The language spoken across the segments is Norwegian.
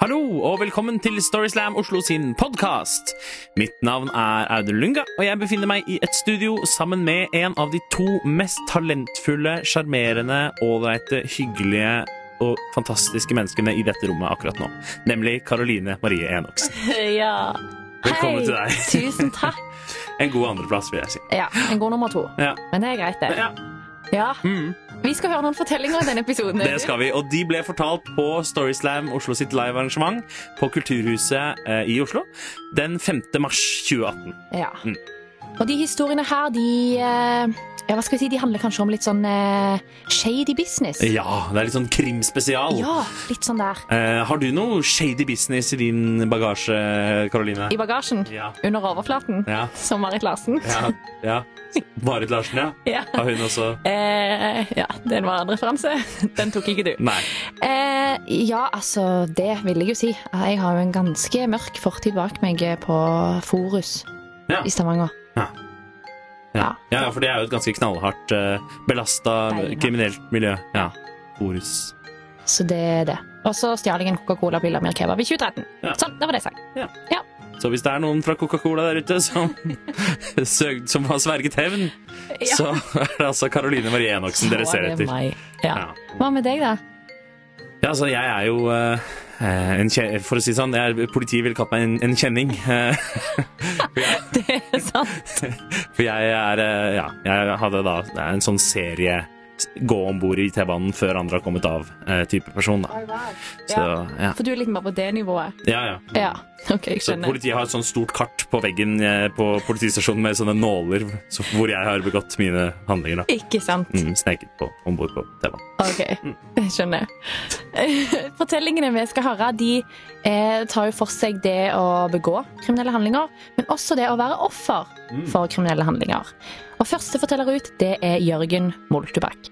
Hallo og velkommen til Storyslam Oslo sin podkast. Mitt navn er Audun Lunga, og jeg befinner meg i et studio sammen med en av de to mest talentfulle, sjarmerende, ålreite, hyggelige og fantastiske menneskene i dette rommet akkurat nå. Nemlig Karoline Marie Enoksen. Ja. Velkommen Hei. til deg. Tusen takk. En god andreplass, vil jeg si. Ja, En god nummer to. Ja. Men det er greit, det. Ja, Ja. mm, Vi skal høre noen fortellinger i denne episoden. det skal vi. Og de ble fortalt på Storyslam Oslo sitt livearrangement på Kulturhuset eh, i Oslo den 5. mars 2018. Ja. Mm. Og de historiene her, de eh, ja, hva skal vi si, de handler kanskje om litt sånn uh, shady business. Ja, det er litt sånn krimspesial. Ja, litt sånn der. Uh, har du noe shady business i din bagasje, Karoline? I bagasjen. Ja. Under overflaten. Ja. Som Marit Larsen. Ja. ja. Marit Larsen, ja. Ja. Har hun også uh, ja, det var en referanse. Den tok ikke du. Nei. Eh, ja, altså, det vil jeg jo si. Jeg har jo en ganske mørk fortid bak meg på Forus Ja. i Stavanger. Ja. Ja. ja, for det er jo et ganske knallhardt uh, belasta kriminelt miljø. Ja. Forus. Så det er det. Og så stjal jeg en Coca-Cola på Lillamir Kebab i 2013. Ja. Sånn, det var det sagt. Så hvis det er noen fra Coca-Cola der ute som, søg, som har sverget hevn, Ja. så er det altså Karoline Marie Enoksen dere ser etter. meg. Ja. Ja. Hva med deg, da? Ja, altså, jeg er jo eh, kje- For å si sånn, jeg politiet ville kalt meg en, en kjenning. eh, jeg, Det er sant. for jeg er eh, Ja, jeg hadde da en sånn serie gå om bord i T-banen før andre har kommet av eh, type person. da. Så ja. For du er litt mer på det nivået? Ja, ja. Ja. OK, jeg Så skjønner. politiet har et sånt stort kart på veggen eh, på politistasjonen med sånne nåler så, hvor jeg har begått mine handlinger. da. Ikke sant? Mm, sneket på om bord på T-banen. OK, jeg skjønner. Fortellingene vi skal høre, de eh, tar jo for seg det å begå kriminelle handlinger, men også det å være offer for kriminelle handlinger. Og første forteller ut, det er Jørgen Moltebakk.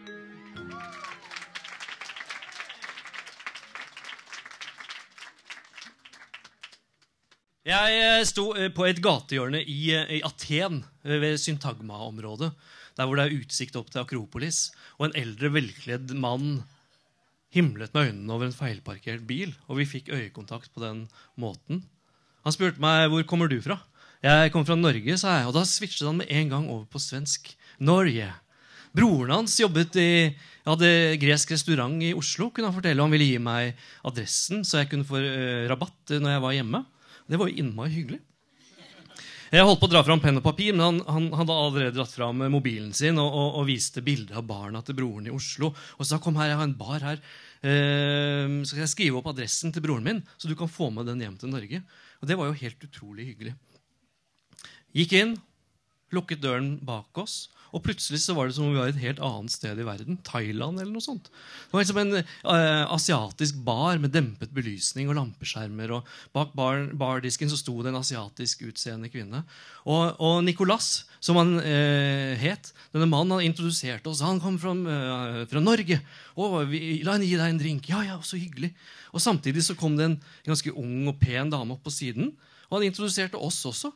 Jeg eh, sto eh, på et gatehjørne i, eh, i Aten, ved Syntagma-området. Der hvor det er utsikt opp til Akropolis. Og en eldre, velkledd mann himlet med øynene over en feilparkert bil. Og vi fikk øyekontakt på den måten. Han spurte meg hvor kommer du fra. Jeg kom fra Norge, sa jeg. Og da switchet han med en gang over på svensk. Norge. Broren hans jobbet i hadde gresk restaurant i Oslo. kunne Han fortelle og Han ville gi meg adressen, så jeg kunne få eh, rabatt eh, når jeg var hjemme. Det var jo innmari hyggelig. Jeg holdt på å dra fram penn og papir, men han, han hadde allerede dratt fram eh, mobilen sin og, og, og viste bilder av barna til broren i Oslo. Og sa kom her, jeg har en bar her. Eh, så skal jeg skrive opp adressen til broren min, så du kan få med den hjem til Norge. Og det var jo helt utrolig hyggelig. Gikk inn, lukket døren bak oss, og plutselig så var det som om vi var et helt annet sted i verden. Thailand eller noe sånt. Det var liksom en uh, asiatisk bar med dempet belysning og lampeskjermer. og Bak bar, bardisken så sto det en asiatisk utseende kvinne. Og, og Nicolas, som han uh, het, denne mannen han introduserte oss. Han kom fra, uh, fra Norge. Å, la henne gi deg en drink. Ja, ja, så hyggelig. Og Samtidig så kom det en ganske ung og pen dame opp på siden. Og han introduserte oss også.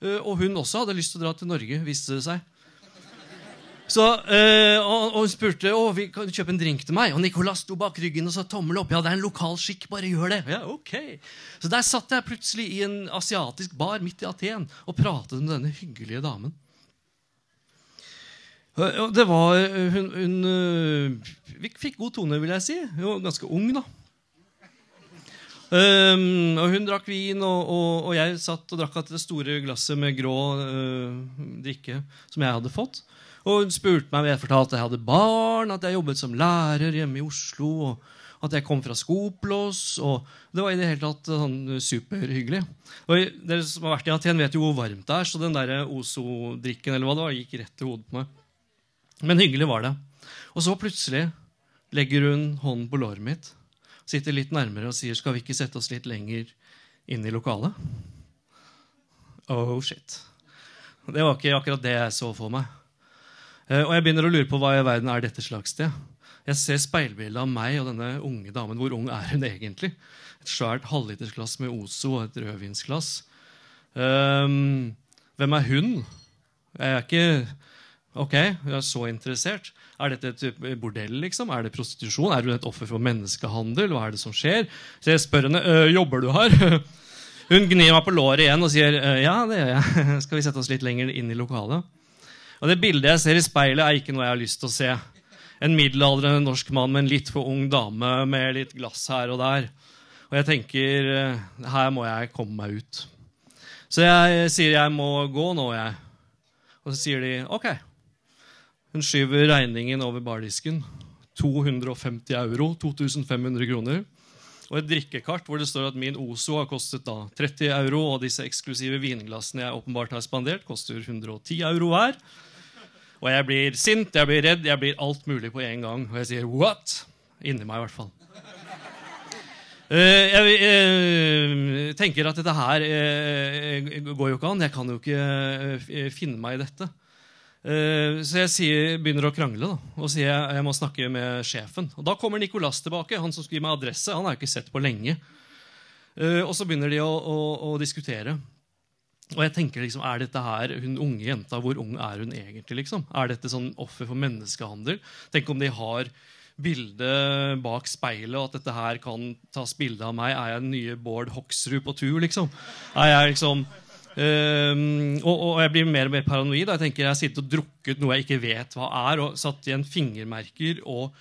Eh, og hun også hadde lyst til å dra til Norge, viste det seg. Så, øh, og, hun spurte å, vi kan kjøpe en drink til meg. Og Nicolas sto bak ryggen og sa tommel opp. Ja, det er en lokal skikk, bare gjør det. Ja, ok. Så der satt jeg plutselig i en asiatisk bar midt i Aten og pratet med denne hyggelige damen. Eh, Det var Hun, hun øh, fikk god tone, vil jeg si. Hun var ganske ung, da. Um, og hun drakk vin, og, og, og jeg satt og drakk av det store glasset med grå uh, drikke som jeg hadde fått. Og hun spurte meg, jeg fortalte at jeg hadde barn, at jeg jobbet som lærer hjemme i Oslo, og at jeg kom fra Skoplås. og Det var i det hele tatt sånn superhyggelig. Og Dere som har vært i Aten, vet jo hvor varmt det er, så den der Ozo-drikken eller hva det var, gikk rett til hodet på meg. Men hyggelig var det. Og så plutselig legger hun hånden på låret mitt, sitter litt nærmere og sier skal vi ikke sette oss litt lenger inn i lokalet. Oh shit. Det var ikke akkurat det jeg så for meg. Eh, Og jeg begynner å lure på hva i verden er dette slags sted. Jeg ser speilbildet av meg og denne unge damen. Hvor ung er hun egentlig? Et svært halvlitersglass med Ozo og et rødvinsglass. Um, hvem er hun? Jeg er ikke Ok, jeg er så interessert. Er dette et bordell, liksom? Er det prostitusjon? Er du et offer for menneskehandel? Hva er det som skjer? Så jeg spør henne «Øh, jobber du her. Hun gnir meg på låret igjen og sier «Øh, ja, det gjør jeg. Skal vi sette oss litt lenger inn i lokalet? Og det bildet jeg ser i speilet, er ikke noe jeg har lyst til å se. En middelaldrende norsk mann med en litt for ung dame med litt glass her og der. Og jeg tenker «Øh, her må jeg komme meg ut. Så jeg sier jeg må gå nå, jeg. Og så sier de OK. Hun skyver regningen over bardisken. 250 euro, 2500 kroner. Og et drikkekart hvor det står at min Ozo har kostet da 30 euro, og disse eksklusive vinglassene jeg åpenbart har spandert, koster 110 euro hver. Og jeg blir sint, jeg blir redd, jeg blir alt mulig på en gang. Og jeg sier 'what?' Inni meg, i hvert fall. Eh, jeg eh, tenker at dette her eh, går jo ikke an. Jeg kan jo ikke finne meg i dette. Eh, så jeg sier, begynner å krangle da, og sier jeg, jeg må snakke med sjefen. Og Da kommer Nicolas tilbake, han som skulle gi meg adresse. Han har jeg ikke sett på lenge. Eh, og så begynner de å, å, å diskutere. Og jeg tenker liksom, Er dette her hun unge jenta? Hvor ung er hun egentlig? liksom? Er dette sånn offer for menneskehandel? Tenk om de har bilde bak speilet, og at dette her kan tas bilde av meg. Er jeg den nye Bård Hoksrud på tur, liksom? Er jeg liksom Ehm, og, og jeg blir mer og mer paranoid. Jeg tenker jeg har sittet og drukket noe jeg ikke vet hva er, og satt igjen fingermerker og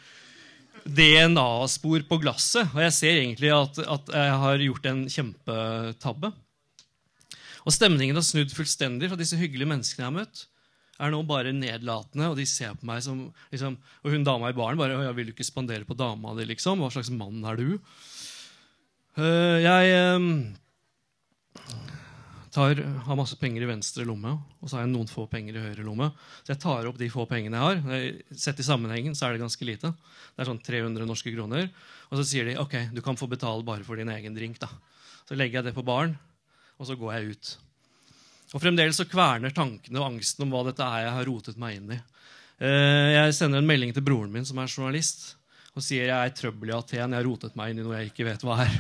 DNA-spor på glasset. Og jeg ser egentlig at, at jeg har gjort en kjempetabbe. Og stemningen har snudd fullstendig fra disse hyggelige menneskene jeg har møtt. Er nå bare nedlatende, og de ser på meg som liksom, Og hun dama i baren bare 'Jeg 'Vil du ikke spandere på dama di?' liksom. 'Hva slags mann er du?' Uh, jeg ehm, tar, har masse penger i venstre lomme, og så har jeg noen få penger i høyre lomme. Så jeg tar opp de få pengene jeg har. Sett i sammenhengen så er det ganske lite. Det er sånn 300 norske kroner. Og så sier de ok, du kan få betale bare for din egen drink. da. Så legger jeg det på baren, og så går jeg ut. Og fremdeles så kverner tankene og angsten om hva dette er jeg har rotet meg inn i. Eh, Jeg sender en melding til broren min, som er journalist, og sier jeg er i trøbbel i Aten. Jeg har rotet meg inn i noe jeg ikke vet hva er.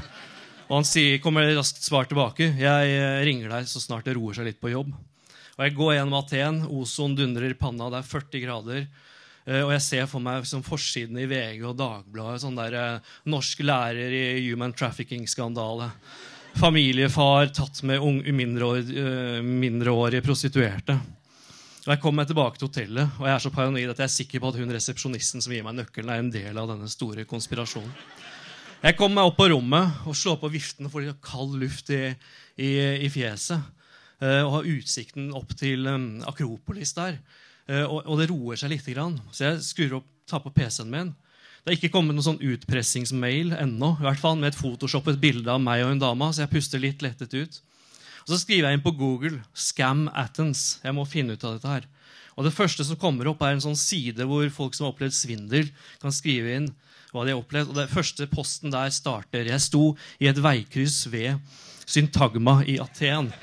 Og han sier, kommer raskt svar tilbake. Jeg eh, ringer deg så snart det roer seg litt på jobb. Og Jeg går gjennom Aten. Ozon dundrer i panna. Det er 40 grader. Eh, Og jeg ser for meg som forsiden i VG og Dagbladet. Sånn der eh, norsk lærer i human trafficking-skandale. Familiefar tatt med mindreårige, prostituerte. Og Jeg kommer tilbake til hotellet, og jeg er så paranoid at jeg er sikker på at hun resepsjonisten som gir meg nøkkelen, er en del av denne store konspirasjonen. Jeg kommer meg opp på rommet og slår på viften og får litt kald luft i, i, i fjeset. Uh, og har utsikten opp til um, Akropolis der. Uh, og, og det roer seg litt. Grann. Så jeg skrur opp, tar på PC-en min. Det er ikke kommet noen sånn utpressingsmail ennå. I hvert fall med et photoshoppet bilde av meg og en dame, så jeg puster litt lettet ut. Og Så skriver jeg inn på Google 'Scam Athens'. Jeg må finne ut av dette her. Og Det første som kommer opp, er en sånn side hvor folk som har opplevd svindel, kan skrive inn hva de har opplevd. Og Den første posten der starter Jeg sto i et veikryss ved Syntagma i Aten.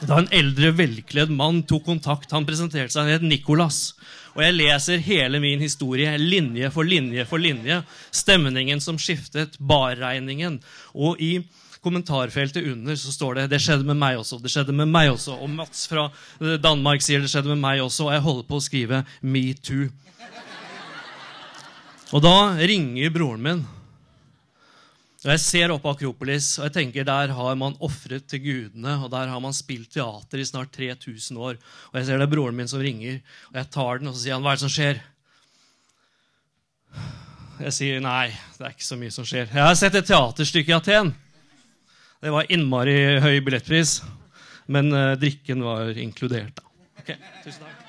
Da en eldre, velkledd mann tok kontakt. Han presenterte seg, han het Nicolas. Og jeg leser hele min historie, linje for linje for linje. Stemningen som skiftet, barregningen. Og i kommentarfeltet under så står det 'Det skjedde med meg også'. det skjedde med meg også. Og Mats fra eh, Danmark sier 'Det skjedde med meg også'. Og jeg holder på å skrive 'metoo'. Og da ringer broren min. Og Jeg ser opp Akropolis, og jeg tenker der har man ofret til gudene. Og der har man spilt teater i snart 3000 år. Og jeg ser det er broren min som ringer, og jeg tar den, og så sier han, hva er det som skjer? Jeg sier nei, det er ikke så mye som skjer. Jeg har sett et teaterstykke i Aten. Det var innmari høy billettpris, men eh, drikken var inkludert. da. Okay, tusen takk.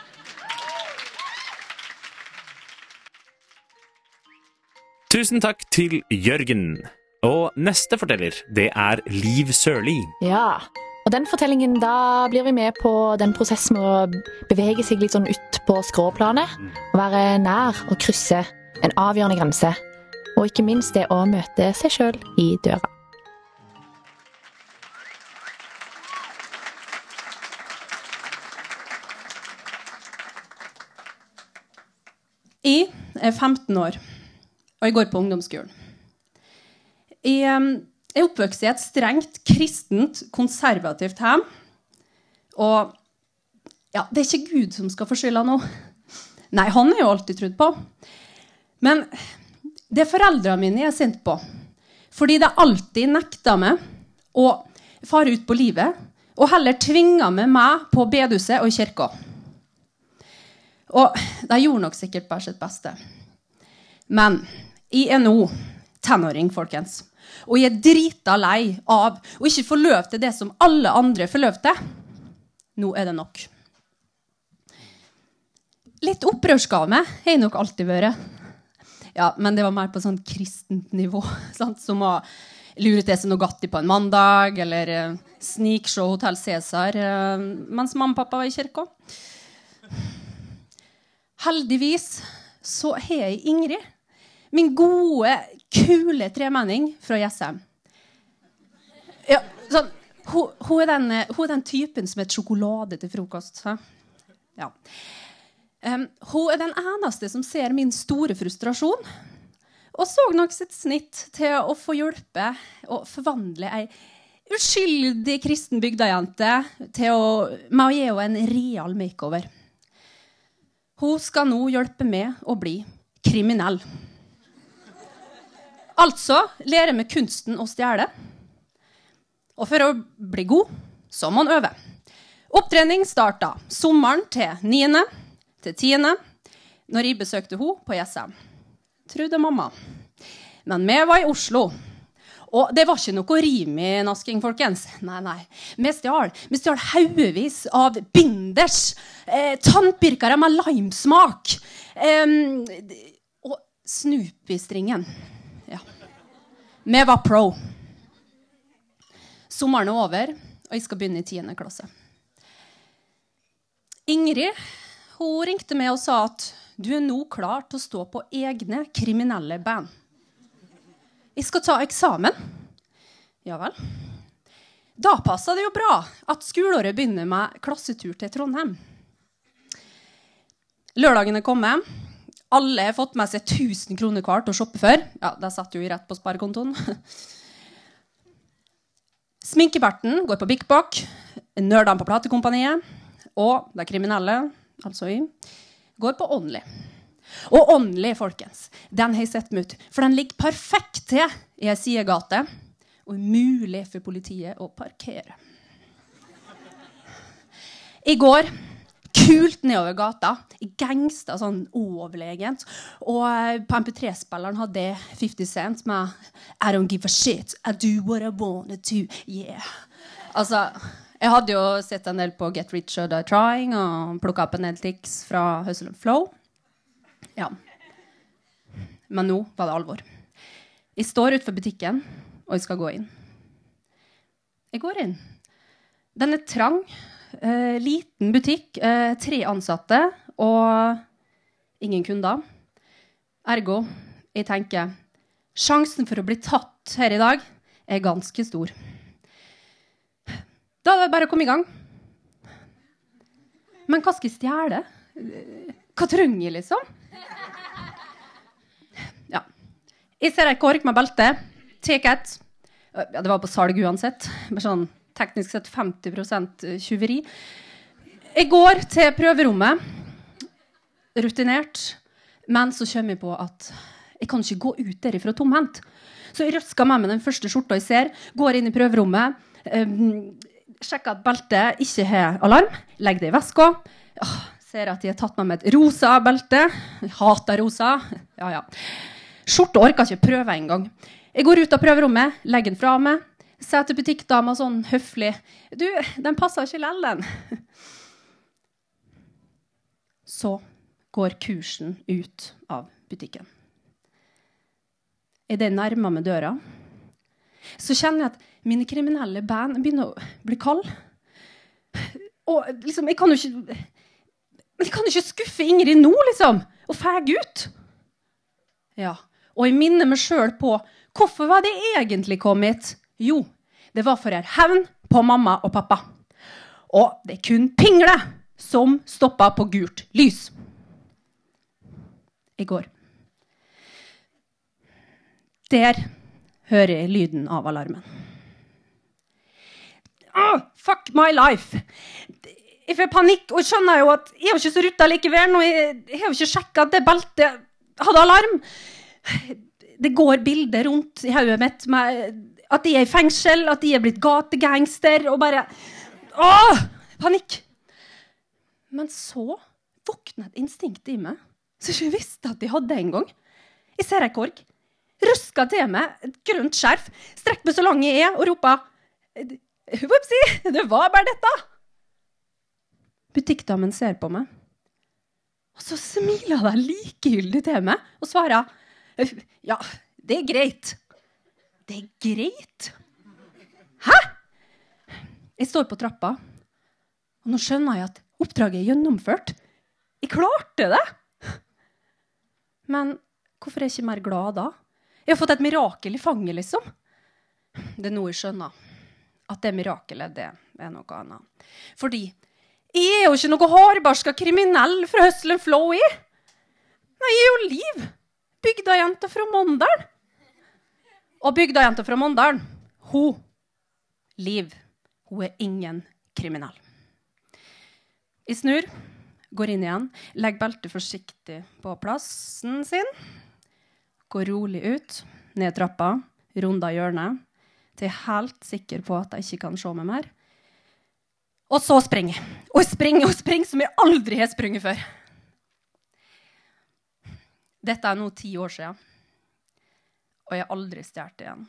Tusen takk til Jørgen. Og neste forteller, det er Liv Sørli. Ja. Og den fortellingen, da blir vi med på den prosessen med å bevege seg litt sånn ut på skråplanet. Og være nær og krysse en avgjørende grense. Og ikke minst det å møte seg sjøl i døra. Er 15 år, og jeg går på ungdomsskolen. Jeg er oppvokst i et strengt kristent, konservativt hjem. Og Ja, det er ikke Gud som skal få skylda nå. Nei, han er jo alltid trodd på. Men det foreldrene mine er sint på. Fordi de alltid nekta meg å fare ut på livet, og heller tvinga med meg på bedehuset og i kirka. Og de gjorde nok sikkert bare sitt beste. Men jeg er nå tenåring, folkens. Og jeg er drita lei av å ikke få løp til det som alle andre får løp til. Nå er det nok. Litt opprørsgave har jeg nok alltid vært. Ja, men det var mer på sånn kristent nivå. Sant? Som å lure til seg Nogatti på en mandag, eller uh, snikshow Hotell Cæsar uh, mens mamma og pappa var i kirka. Heldigvis så har jeg Ingrid. Min gode, kule tremenning fra Jessheim. Ja, sånn, hun, hun, er den, hun, er den, typen som et sjokolade til frokost. Ja. Um, hun er den eneste som ser min store frustrasjon, og så nok sitt snitt til å få hjelpe og forvandle ei uskyldig kristen bygdajente til med å gi henne en real makeover. Hun skal nå hjelpe meg å bli kriminell. Altså lære meg kunsten å stjele. Og for å bli god, så må man øve. Opptrening starta sommeren til 9. til 10. når jeg besøkte henne på Jessheim. Trude mamma. Men vi var i Oslo. Og det var ikke noe rim i nasking, folkens. Nei, nei. Vi stjal Vi stjal haugevis av binders. Eh, tannpirkere med limesmak. Eh, og Snoopy-stringen. Ja. Vi var pro. Sommeren er over, og jeg skal begynne i 10. klasse. Ingrid hun ringte meg og sa at du er nå klar til å stå på egne kriminelle band. Jeg skal ta eksamen. Ja vel. Da passa det jo bra at skoleåret begynner med klassetur til Trondheim. Lørdagen er kommet. Alle har fått med seg 1000 kroner hver til å shoppe for. Ja, det satt jo rett på sparekontoen. Sminkeberten går på Bik Bok. Nerdene på platekompaniet. Og de kriminelle, altså vi, går på Only. Og åndelig, folkens, den har jeg sett meg ut. For den ligger perfekt til i ei sidegate og er mulig for politiet å parkere. I går kult nedover gata. Gangsta sånn overlegent. Og eh, på MP3-spilleren hadde 50 Cent med I don't give a shit. I do what I wanna do. Yeah. Altså, jeg hadde jo sett en del på Get Rich or Die Trying og plukka opp en del triks fra Hustle and Flow. Ja. Men nå var det alvor. Jeg står utenfor butikken, og jeg skal gå inn. Jeg går inn. Den er trang. Eh, liten butikk. Eh, tre ansatte og ingen kunder. Ergo, jeg tenker sjansen for å bli tatt her i dag er ganske stor. Da er det bare å komme i gang. Men hva skal jeg stjele? Hva trenger jeg, liksom? Ja. Jeg ser ei kork med belte. Ticket. Ja, det var på salg uansett. Bare sånn teknisk sett 50 tjuveri. Jeg går til prøverommet, rutinert, men så kommer jeg på at jeg kan ikke gå ut derifra tomhendt. Så jeg røsker med den første skjorta jeg ser, går inn i prøverommet, um, sjekker at beltet ikke har alarm, legger det i veska. Ser at de har tatt med meg et rosa belte. Jeg hater rosa. Ja, ja. Skjorta orker ikke prøve engang. Jeg går ut av prøverommet, legger den fra meg, sier til butikkdama sånn høflig Du, den passer ikke lell, den. Så går kursen ut av butikken. Idet jeg nærmer meg døra, så kjenner jeg at mine kriminelle band begynner å bli kalde. Og liksom, jeg kan jo ikke Jeg kan jo ikke skuffe Ingrid nå, liksom! Og fæge ut. Ja. Og jeg minner meg sjøl på hvorfor var det egentlig kom hit. Jo, det var for å hevn på mamma og pappa. Og det er kun Pingle som stoppa på gult lys. I går. Der hører jeg lyden av alarmen. Oh, fuck my life! jeg får panikk, og skjønner jo at jeg er jo ikke så rutta likevel. Og jeg, jeg har jo ikke sjekka at det beltet hadde alarm. Det går bilder rundt i hodet mitt med at de er i fengsel, at de er blitt gategangster, og bare Åh! Panikk. Men så våkna et instinkt i meg som jeg ikke visste at jeg hadde engang. Jeg ser ei korg, Røsker til meg et grønt skjerf, strekker meg så lang jeg er, og roper Vopsi, det var bare dette. Butikkdamen ser på meg, og så smiler hun likegyldig til meg og svarer Ja, det er greit. Det er greit? Hæ? Jeg står på trappa, og nå skjønner jeg at oppdraget er gjennomført. Jeg klarte det! Men hvorfor er jeg ikke mer glad da? Jeg har fått et mirakel i fanget, liksom. Det er nå jeg skjønner at det mirakelet, det er noe annet. Fordi jeg er jo ikke noe hardbarska kriminell fra Hustle and Flow, jeg. Nei, jeg er jo Liv. Bygdajenta fra Mondalen. Og bygdajenta fra Mondalen, hun Liv, hun er ingen kriminell. Jeg snur, går inn igjen, legger beltet forsiktig på plassen sin. Går rolig ut, ned trappa, runder hjørnet, til jeg er helt sikker på at jeg ikke kan se meg mer. Og så springer jeg. Og jeg springer og springer som jeg aldri har sprunget før. Dette er nå ti år siden, og jeg har aldri stjålet igjen.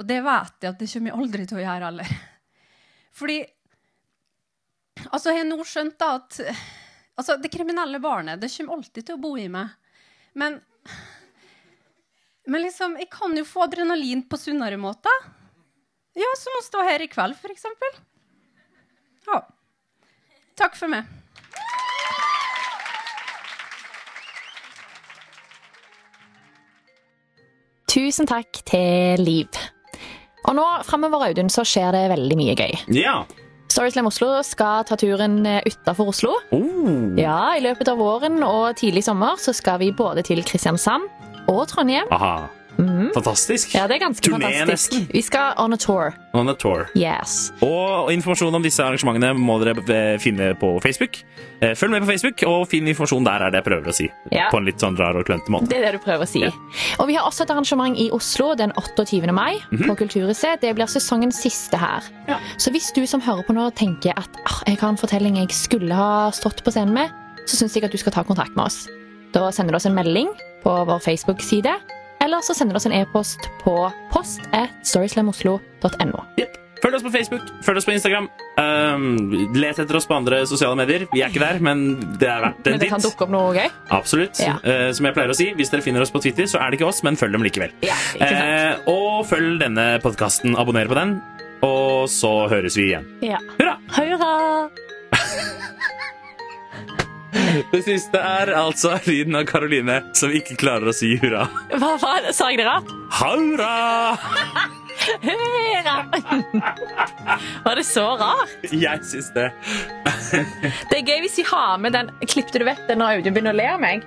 Og det vet jeg at det kommer jeg aldri til å gjøre heller. Fordi Altså, jeg har nå skjønt da at altså, det kriminelle barnet det kommer alltid til å bo i meg. Men, men liksom, jeg kan jo få adrenalin på sunnere måter. Ja, som å stå her i kveld, eksempel. Ja. Takk for meg. Tusen takk til Liv. Og nå framover Audun, så skjer det veldig mye gøy. Ja. Storyslam Oslo skal ta turen utafor Oslo. Oh. Ja, I løpet av våren og tidlig sommer så skal vi både til Kristiansand og Trondheim. Aha. Fantastisk. Ja, det er ganske Turné, fantastisk. nesten. Vi skal on a tour. On a tour. Yes. Og informasjon om disse arrangementene må dere eh, finne på Facebook. Eh, Følg med på Facebook, og finn informasjon der, er det jeg prøver å si. Ja. På en litt sånn rar og klønete måte. Det er det du prøver å si. Ja. Og vi har også et arrangement i Oslo den 28. mai på Kulturhuset. Det blir sesongens siste her. Ja. Så hvis du som hører på nå tenker at ah, jeg har en fortelling jeg skulle ha stått på scenen med, så syns jeg at du skal ta kontakt med oss. Da sender du oss en melding på vår Facebook-side, eller så sender du oss en e-post på post at storyslamoslo.no. Yep. Følg oss på Facebook, følg oss på Instagram. Um, let etter oss på andre sosiale medier. Vi er ikke der, men det er verdt en Men det kan dukke opp noe gøy. Absolutt. Ja. Uh, som jeg pleier å si, hvis dere finner oss på Twitter, så er det ikke oss, men følg dem likevel. Ja, uh. Og følg denne podkasten, abonner på den, og så høres vi igjen. Ja. Hurra! Hurra! Det siste er altså lyden av Karoline som ikke klarer å si hurra. Hva faen? Sa jeg det rart? Haura! Hurra! Var det så rart? Jeg syns det. Det er gøy hvis vi har med den Klippte du vet det når Audun begynner å le av meg?